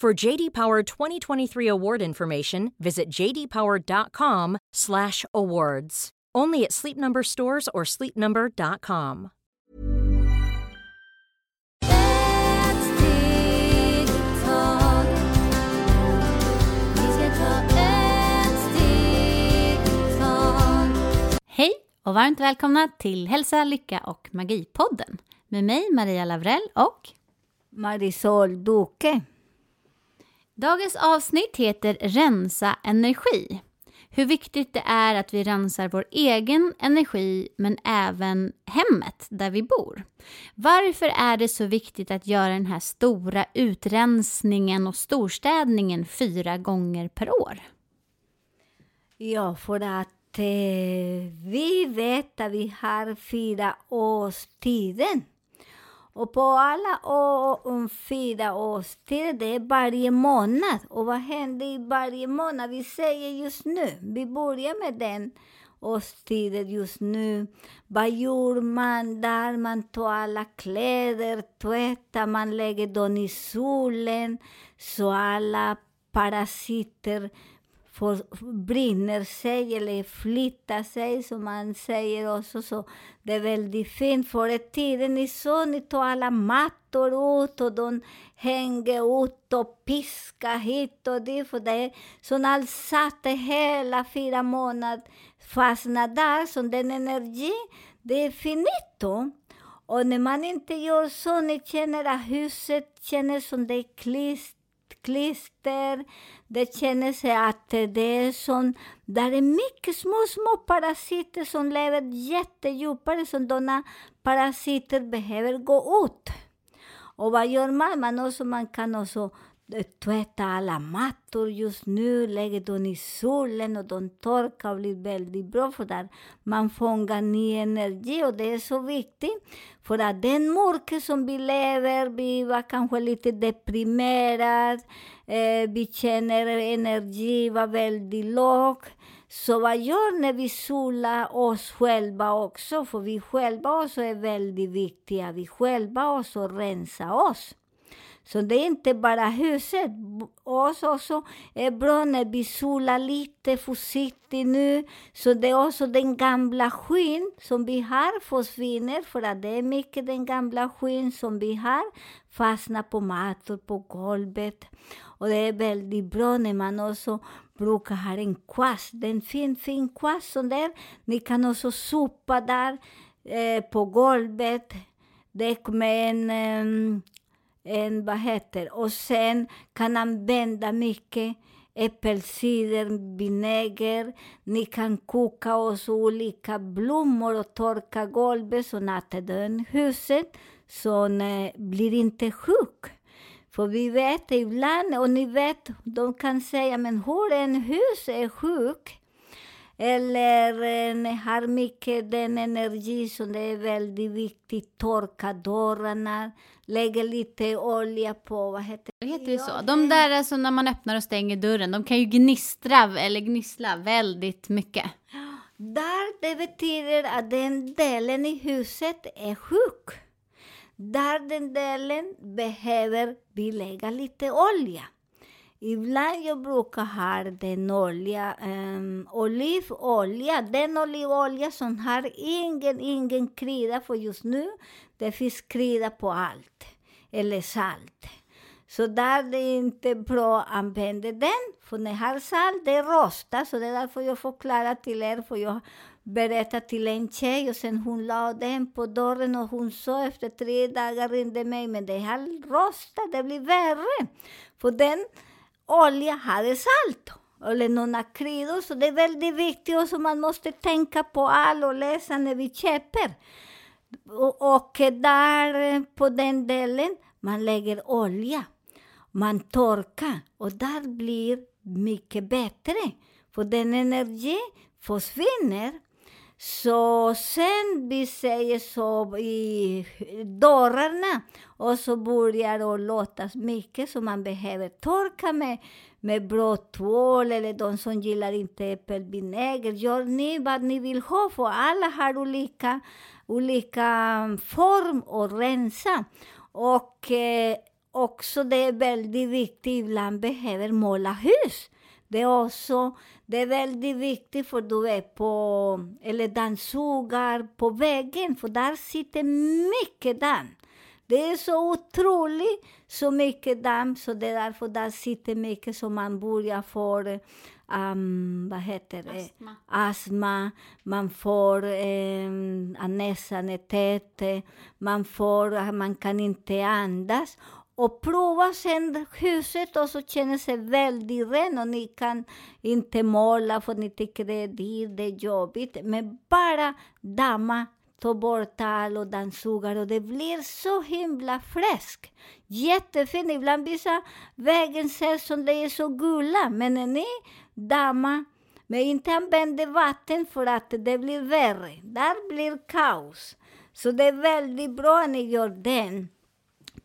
For JD Power 2023 award information, visit jdpower.com/awards. Only at Sleep Number stores or sleepnumber.com. Hej och varmt välkomna till Hälsa, Lycka och Magipodden med mig Maria Lavrell och Marisol Duque. Dagens avsnitt heter Rensa energi. Hur viktigt det är att vi rensar vår egen energi men även hemmet där vi bor. Varför är det så viktigt att göra den här stora utrensningen och storstädningen fyra gånger per år? Ja, för att eh, vi vet att vi har fyra årstider. Och på alla år, fyra årstider, det är varje månad. Och vad händer i varje månad? Vi säger just nu, vi börjar med den årstiden just nu. Vad gör man där? Man tar alla kläder, tvättar, man lägger dem i solen så alla parasiter får, brinner sig eller flyttar sig, som man säger också. Så det är väldigt fint. Förr i tiden ni såg, ni tog alla mattor ut och de hängde ut och piska hit och dit. För det så allt satte hela fyra månader fastnade där, så den energi, det är finito. Och när man inte gör så, ni känner att huset känner som det är klist, klister, det känner sig att det är sån, där är mycket små, små parasiter som lever jättedjupare, som sådana parasiter behöver gå ut. Och vad gör man? man, också, man kan också tvätta alla mattor just nu, lägger dem i solen och de torkar och blir väldigt bra för där man fångar ny energi och det är så viktigt. För att den mörker som vi lever, vi var kanske lite deprimerade, eh, vi känner energi var väldigt låg. Så vad gör när vi solar oss själva också? För vi själva också är väldigt viktiga. Vi själva också rensar oss. Så det är inte bara huset. Oss också är bra när vi solar lite försiktigt nu. Så det är också den gamla skyn som vi har försvinner. För att det är mycket den gamla skyn som vi har fastnar på mattor, på golvet. Och det är väldigt bra när man också brukar ha en kvast. En fin, fin kvast som där. Ni kan också sopa där eh, på golvet. Det med en, Eh, en, vad heter Och sen kan använda mycket äppelcider, vinäger. Ni kan koka oss olika blommor och torka golvet så nattedön huset så ni eh, blir inte sjuk. För vi vet ibland, och ni vet, de kan säga, men hur en hus är sjuk, eller har mycket den energi som det är väldigt viktigt, torka dörrarna, lägga lite olja på, vad heter det? heter ju så. De där alltså när man öppnar och stänger dörren, de kan ju gnistra eller gnissla väldigt mycket. Där det betyder att den delen i huset är sjuk. Där den delen behöver vi lägga lite olja. Ibland jag brukar ha den olja, um, olivolja, den olivolja som har ingen, ingen krydda, för just nu det finns krydda på allt, eller salt. Så där det är inte bra att använda den, för när jag har salt, det rostar, så det är därför jag förklarar till er, för jag berättade till en tjej och sen hon la den på dörren och hon sa efter tre dagar ringde mig, men det har rostat, det blir värre. För den olja hade salt eller några kryddor, så det är väldigt viktigt och så man måste tänka på allt och läsa när vi köper. Och, och där på den delen, man lägger olja. man torkar och där blir mycket bättre. För den energi försvinner. Så sen vi säger så i dörrarna och så börjar det låta mycket så man behöver torka med, med bra tvål eller de som gillar inte äppelvinäger. Gör ni vad ni vill ha för alla har olika, olika form att rensa. Och eh, också det är väldigt viktigt, ibland behöver måla hus. Det är också det är väldigt viktigt för du är på, eller dammsugar på väggen, för där sitter mycket damm. Det är så otroligt så mycket damm, så det är därför där sitter mycket som man börjar få, um, vad heter det? Astma. astma, man får eh, näsan är tät, man, får, man kan inte andas. Och prova sen huset och så känner sig väldigt ren och ni kan inte måla för ni tycker det är dyrt, det är jobbigt. Men bara damma, ta bort all och dammsuga och det blir så himla fräscht. Jättefint. Ibland vissa vägen ser som det är så gula, men när ni dammar men inte använder vatten för att det blir värre. Där blir kaos. Så det är väldigt bra att ni gör den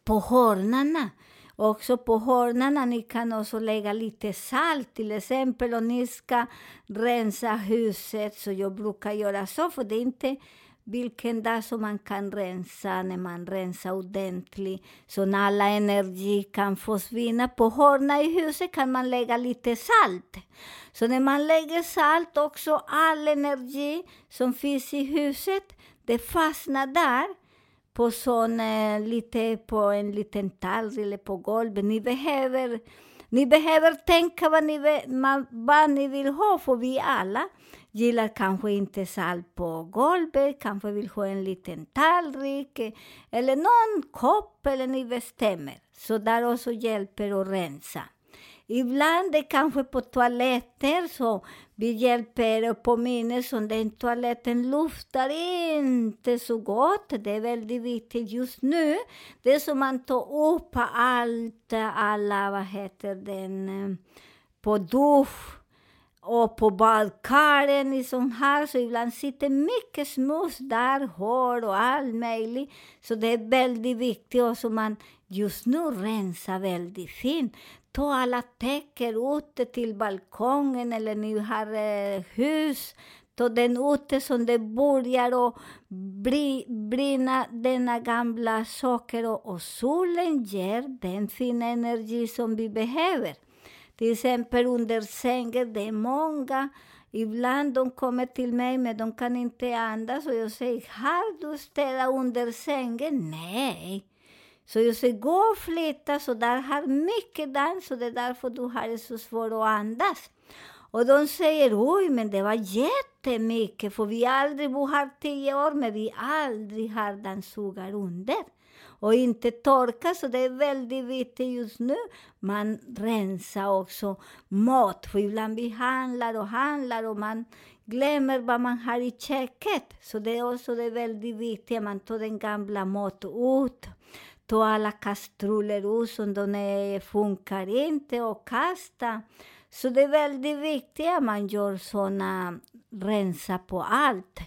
på hörnarna. Också på hörnarna ni kan också lägga lite salt till exempel om ni ska rensa huset. Så jag brukar göra så, för det är inte vilken dag som man kan rensa när man rensar ordentligt. Så när alla energi kan försvinna. På hörna i huset kan man lägga lite salt. Så när man lägger salt också, all energi som finns i huset, det fastnar där på sån, lite på en liten tallrik eller på golvet. Ni behöver, ni behöver tänka vad ni, vill- vad ni vill ha, för vi alla gillar kanske inte salt på golvet, kanske vill ha en liten tallrik eller någon kopp, eller ni bestämmer. Så där också hjälper att rensa. Ibland det kanske på toaletter så vi hjälper och påminner om den toaletten luftar inte så gott. Det är väldigt viktigt just nu. Det är som man tar upp allt, alla, vad heter den, på dusch och på badkaren i sån här, så ibland sitter mycket smuts där, hår och allt möjligt. Så det är väldigt viktigt och så man just nu rensar väldigt fint. Ta alla täcker ute till balkongen eller ni har eh, hus. Ta den ute som det börjar och bli, brinna denna gamla saker och, och solen ger den fina energi som vi behöver. Till exempel under sängen, det är många. Ibland de kommer till mig men de kan inte andas och jag säger, har du städat under sängen? Nej. Så jag säger, gå och flytta, så där har mycket dans och det är därför du har det så svårt att andas. Och de säger, oj, men det var jättemycket, för vi aldrig, vi har tio år, men vi aldrig har dammsugare under. Och inte torka, så det är väldigt viktigt just nu. Man rensar också mat, för ibland vi handlar och handlar och man glömmer vad man har i köket. Så det är också det väldigt viktigt att man tar den gamla mat ut. Ta alla kastruller ut som de funkar inte och kasta. Så det är väldigt viktigt att man gör såna rensa på allt.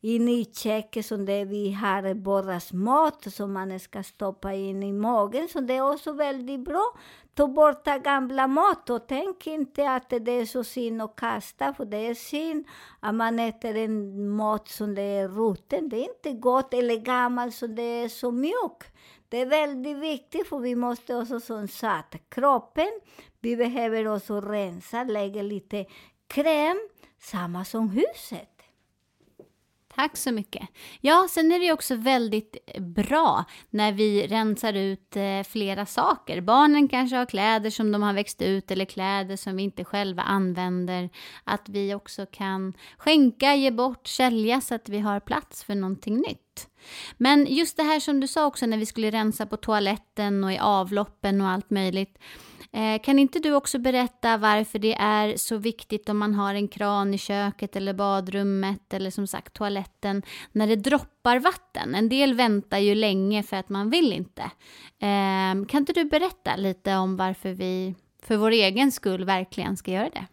In i köket som det vi har borras mat som man ska stoppa in i magen. Så det är också väldigt bra. Ta bort gamla mat och tänk inte att det är så synd att kasta, för det är synd att man äter en mat som det är rutten. Det är inte gott eller gammal så det är så mjuk. Det är väldigt viktigt för vi måste också som sagt, kroppen, vi behöver också rensa, lägga lite kräm, samma som huset. Tack så mycket. Ja, sen är det också väldigt eh, bra när vi rensar ut eh, flera saker. Barnen kanske har kläder som de har växt ut eller kläder som vi inte själva använder. Att vi också kan skänka, ge bort, sälja så att vi har plats för någonting nytt. Men just det här som du sa också när vi skulle rensa på toaletten och i avloppen och allt möjligt. Eh, kan inte du också berätta varför det är så viktigt om man har en kran i köket eller badrummet eller som sagt toaletten när det droppar vatten? En del väntar ju länge för att man vill inte. Ehm, kan inte du berätta lite om varför vi för vår egen skull verkligen ska göra det?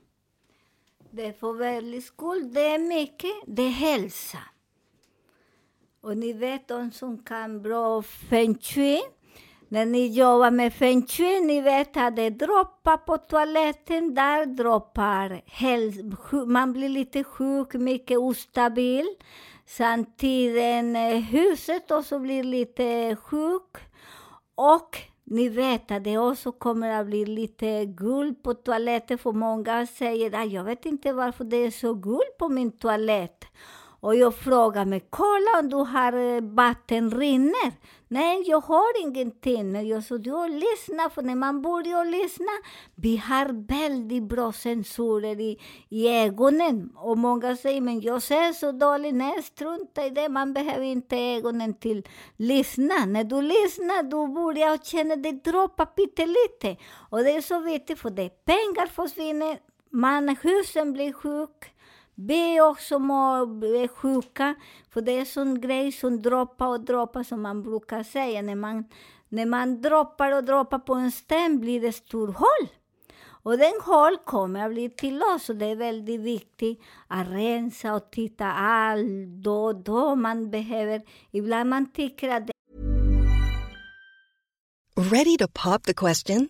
Det är för väldigt skull. Det är mycket. Det är hälsa. Och ni vet de som kan bra feng shui. När ni jobbar med feng shui, ni vet att det droppar på toaletten, där droppar Man blir lite sjuk, mycket ostabil. Samtidigt eh, huset också blir lite sjuk. Och ni vet att det också kommer att bli lite guld på toaletten, för många säger att jag vet inte varför det är så guld på min toalett. Och jag frågade mig, kolla om du har eh, vatten rinner. Nej, jag har ingenting. Jag sa, du har lyssnat, för när man börjar lyssna, vi har väldigt bra sensorer i, i ögonen. Och många säger, men jag ser så dåligt. Nej, strunta i det. Man behöver inte ögonen till lyssna. När du lyssnar, du börjar känna det droppa pyttelite. Och det är så viktigt, för det pengar försvinner, man, husen blir sjuk. Be också om är sjuka, för det är en sån grej som droppar och droppar som man brukar säga. När man, när man droppar och droppar på en sten blir det stor hål. Och den hål kommer att bli till oss och det är väldigt viktigt att rensa och titta allt då och då man behöver. Ibland man tycker att det Ready to pop the question?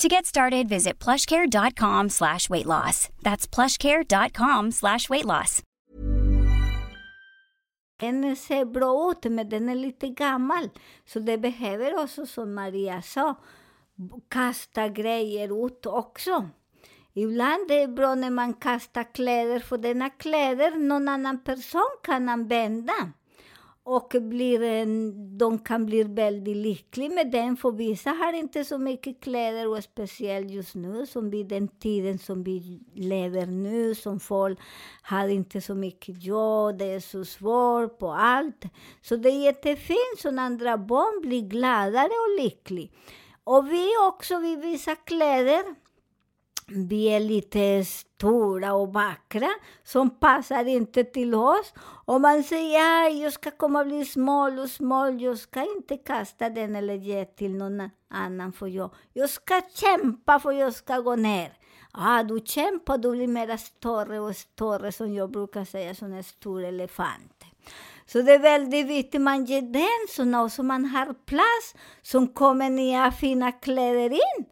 To get started, visit plushcare.com slash weight loss. That's plushcare.com slash weight loss. Den ser bra ut, men den är lite gammal. Så det behöver också, som Maria sa, kasta grejer ut också. Ibland är det bra när man kastar kläder, för denna kläder någon annan person kan använda. Och blir en, de kan bli väldigt lyckliga med den, för vissa har inte så mycket kläder, och speciellt just nu, som vid den tiden som vi lever nu, som folk har inte så mycket jobb, det är så svårt på allt. Så det är jättefint, så andra barn blir gladare och lyckliga. Och vi också, vi visar kläder, vi är lite stora och vackra som passar inte till oss. Och man säger att jag ska komma bli smal och smal, jag ska inte kasta den eller ge till någon annan för jag, jag ska kämpa för jag ska gå ner. Ja, du kämpar, du blir mer större och större som jag brukar säga, som en stor elefant. Så det är väldigt viktigt man ger den såna, och så man har plats som kommer nya fina kläder in.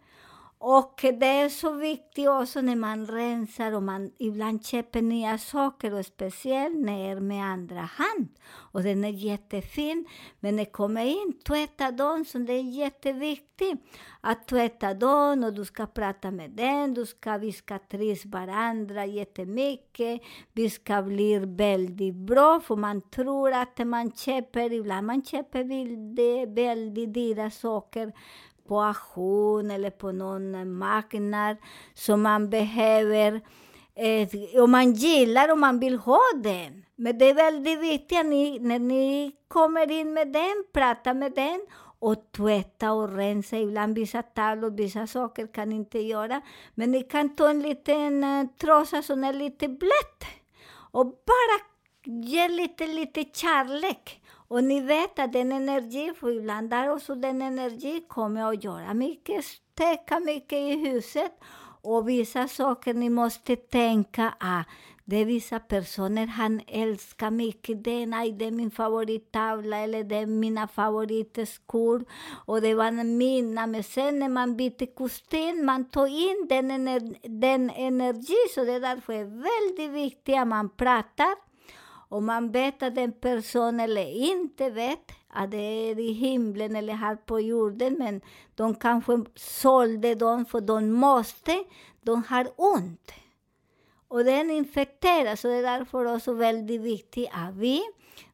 Och det är så viktigt också när man rensar och man ibland köper nya saker och speciellt när det är med andra hand. Och den är jättefin, men när det kommer in, tvätta dem, så det är jätteviktigt att tvätta dem och du ska prata med den, du ska, vi ska trivas varandra jättemycket, vi ska bli väldigt bra, för man tror att man köper, ibland man köper väldigt, väldigt dyra saker på auktion eller på någon marknad som man behöver. Eh, och man gillar och man vill ha den. Men det är väldigt viktigt att ni, när ni kommer in med den, prata med den och tvätta och rensa. Ibland vissa tavlor, och vissa saker kan inte göra. Men ni kan ta en liten eh, trasa som är lite blöt och bara ge lite, lite kärlek. Och ni vet att den energi, för ibland där också den energi kommer att göra mycket, täcka mycket i huset. Och vissa saker ni måste tänka, ah, Det är vissa personer han älskar mycket. Den, aj, det är min favorittavla eller det är mina favoritskor. Och det var mina. Men sen när man byter kostym, man tar in den, ener den energi. Så det är därför det är väldigt viktigt att man pratar. Om man vet att en person eller inte vet att det är i himlen eller här på jorden, men de kanske sålde dem för de måste, de har ont. Och den infekteras, så det är därför också väldigt viktigt att vi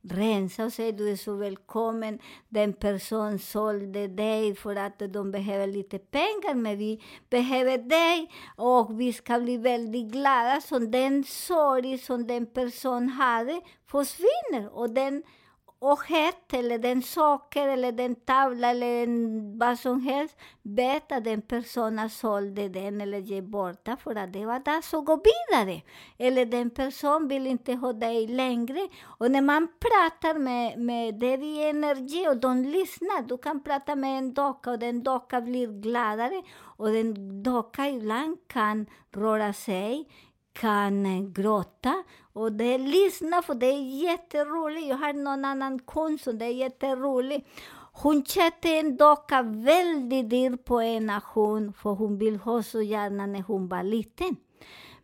Rensa och säger du är så välkommen. Den person sålde dig för att de behöver lite pengar, men vi behöver dig och vi ska bli väldigt glada så den sorg som den person hade försvinner. Och den och eller den saker eller den tavla eller en, vad som helst, vet att den personen sålde e den eller gav bort den för att det var dags att gå vidare. Eller den personen vill inte ha dig längre. Och när man pratar med, med det är energi och de lyssnar, du kan prata med en docka och den docka blir gladare och den docka ibland kan röra sig kan eh, gråta och det lyssna för det är jätteroligt. Jag har någon annan konst och det är jätteroligt. Hon köpte en docka väldigt dyr på en auktion för hon vill ha så gärna när hon var liten.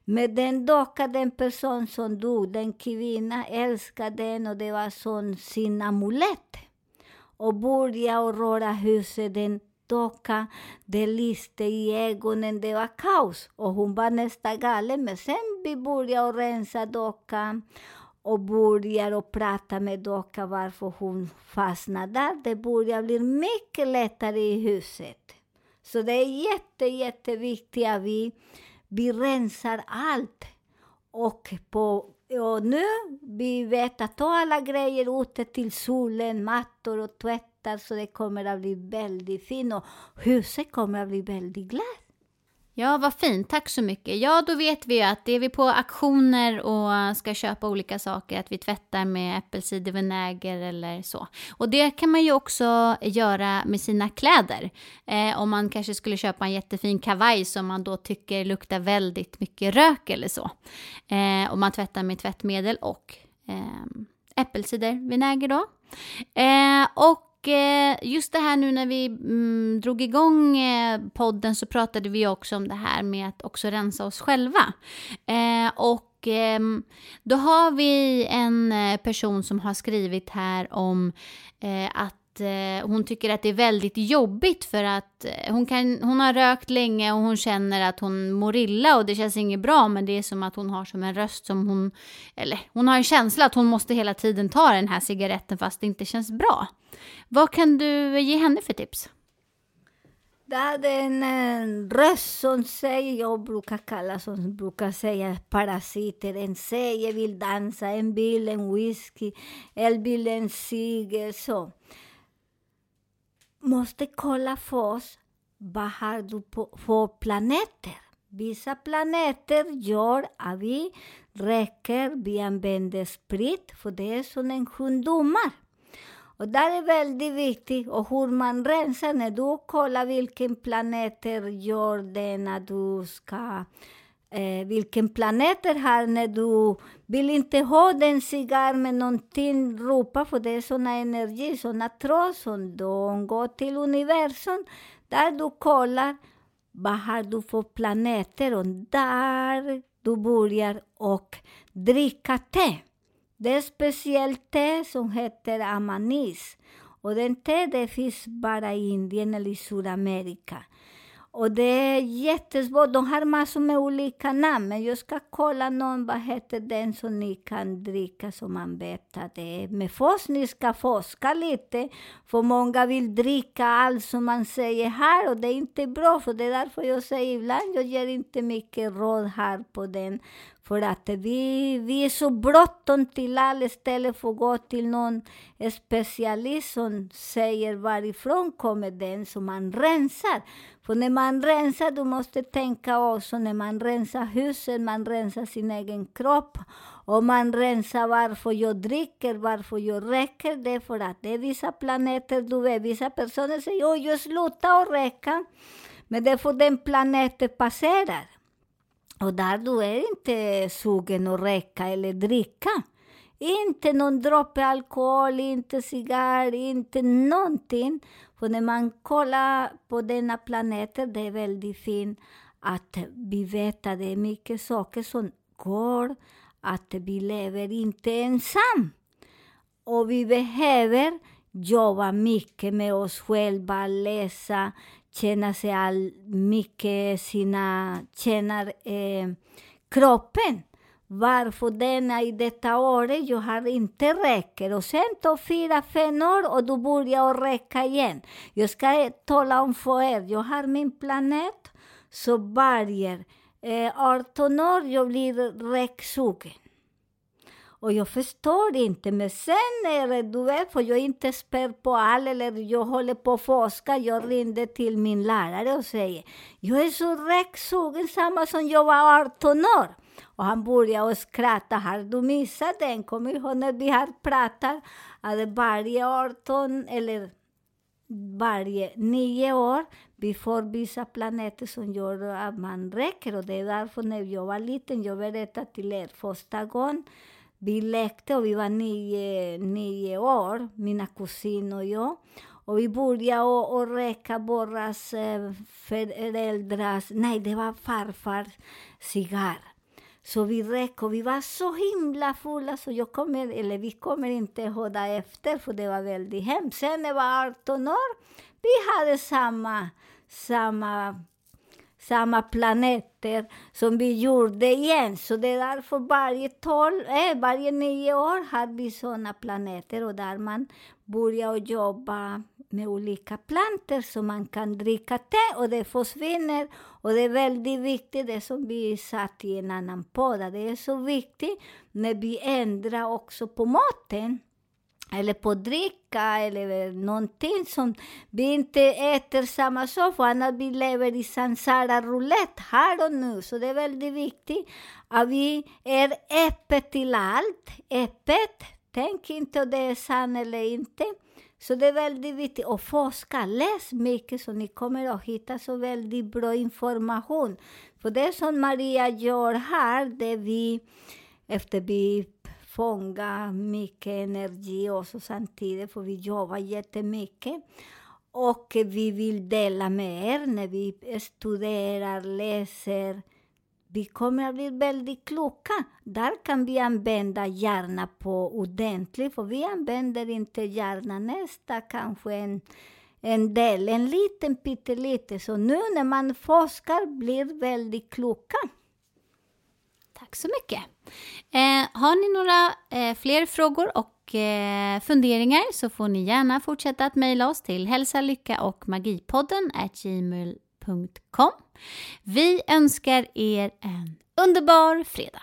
Men den docka, den person som dog, den kvinnan älskade den och det var som sin amulett. Och började röra huset, den toka, det lyste i ögonen, det var kaos. Och hon var nästan galen, men sen vi började rensa dockan och börjar och prata med dockan varför hon fastnade där. Det börjar bli mycket lättare i huset. Så det är jätte, jätteviktigt att vi, vi rensar allt. Och, på, och nu vi vet att ta alla grejer ute till solen, mattor och tvättar så det kommer att bli väldigt fint och huset kommer att bli väldigt glatt. Ja, vad fint. Tack så mycket. Ja, då vet vi ju att är vi på auktioner och ska köpa olika saker, att vi tvättar med äppelcidervinäger eller så. Och det kan man ju också göra med sina kläder. Eh, om man kanske skulle köpa en jättefin kavaj som man då tycker luktar väldigt mycket rök eller så. Eh, och man tvättar med tvättmedel och eh, äppelcidervinäger då. Eh, och och eh, just det här nu när vi mm, drog igång eh, podden så pratade vi också om det här med att också rensa oss själva. Eh, och ehm, då har vi en person som har skrivit här om att hon tycker att det är väldigt jobbigt för att hon, kan, hon har rökt länge och hon känner att hon mår illa och det känns inget bra men det är som att hon har som en röst som hon, eller hon har en känsla att hon måste hela tiden ta den här cigaretten fast det inte känns bra. Vad kan du ge henne för tips? Det är en, en röst som säger, jag brukar kalla som brukar säga parasiter. En säger vill dansa, en vill en whisky, en vill en cigg, så. Måste kolla för oss, vad har du på, för planeter? Vissa planeter gör att vi räcker, vi använder sprit, för det är som en sjukdomar. Och det är väldigt viktigt, och hur man rensar, när du kollar vilken planeter gör när du ska eh, vilken planeter har när du vill inte ha den cigarr med någonting ropa, för det är såna energi, såna tråd som de går till universum, där du kollar vad har du för planeter och där du börjar och dricka te. Det är speciellt te som heter amanis. Och den te det finns bara i Indien eller i Sydamerika. Och det är jättesvårt. De har massor med olika namn, men jag ska kolla någon, vad heter den som ni kan dricka som man vet att det är. med fos, ni ska forska lite, för många vill dricka allt som man säger här och det är inte bra, för det är därför jag säger ibland, jag ger inte mycket råd här på den. För att vi, vi är så bråttom till alla ställen för att gå till någon specialist som säger varifrån kommer den, som man rensar. För när man rensar, du måste tänka också när man rensar huset, man rensar sin egen kropp. Och man rensar varför jag dricker, varför jag räcker det, är för att det är vissa planeter, du vet, vissa personer säger att jag slutar att räcka. Men det är för den planeten passerar. Och där du är inte sugen att röka eller dricka. Inte någon droppe alkohol, inte cigarr, inte någonting. För när man kollar på denna planeten, det är väldigt fint att vi vet att det är mycket saker som går, att vi lever inte ensam. Och vi behöver jobba mycket med oss själva, läsa, känna sig all, mycket sina, känner eh, kroppen. Varför denna i detta året, jag har inte räcker. Och sen tar fyra, fem år och då börjar räcka igen. Jag ska tala om för er, jag har min planet, så varje eh, 18 år jag blir räcksugen. Och jag förstår inte, men sen är det, du vet, för jag är inte expert på allt, eller jag håller på att forska, jag ringde till min lärare och säger, jag är så räcksugen, samma som jag var 18 år. Och han började skratta, har du missat den? Kommer ihåg när vi har pratat, att varje 18, eller varje nio år, vi får vissa planeter som gör att man räcker. Och det är därför när jag var liten, jag berättade till er första gången, vi lekte och vi var nio, nio år, mina kusiner och jag. Och vi började och, och räcka våra eh, föräldrars, nej det var farfars cigarr. Så vi räckte och vi var så himla fulla så jag kommer, eller vi kommer inte hålla efter för det var väldigt hemskt. Sen när jag var 18 år, vi hade samma, samma samma planeter som vi gjorde igen. Så det är därför varje, tolv, eh, varje nio år har vi sådana planeter och där man börjar jobba med olika planter så man kan dricka te och det försvinner. Och det är väldigt viktigt, det som vi satt i en annan podd, det är så viktigt när vi ändrar också på maten eller på dricka eller någonting som vi inte äter samma sak, för annars vi lever i sansara roulette här och nu. Så det är väldigt viktigt att vi är öppet till allt. Öppet. Tänk inte om det är sant eller inte. Så det är väldigt viktigt att forska. Läs mycket så ni kommer att hitta så väldigt bra information. För det som Maria gör här, det vi efter vi fånga mycket energi också samtidigt, för vi jobbar jättemycket. Och vi vill dela med er när vi studerar, läser. Vi kommer att bli väldigt kloka. Där kan vi använda hjärnan på ordentligt, för vi använder inte hjärnan nästa kanske en, en del, en liten pyttelite. Så nu när man forskar blir väldigt kloka. Tack så mycket. Eh, har ni några eh, fler frågor och eh, funderingar så får ni gärna fortsätta att mejla oss till hälsa, lycka och magipodden gmail.com. Vi önskar er en underbar fredag.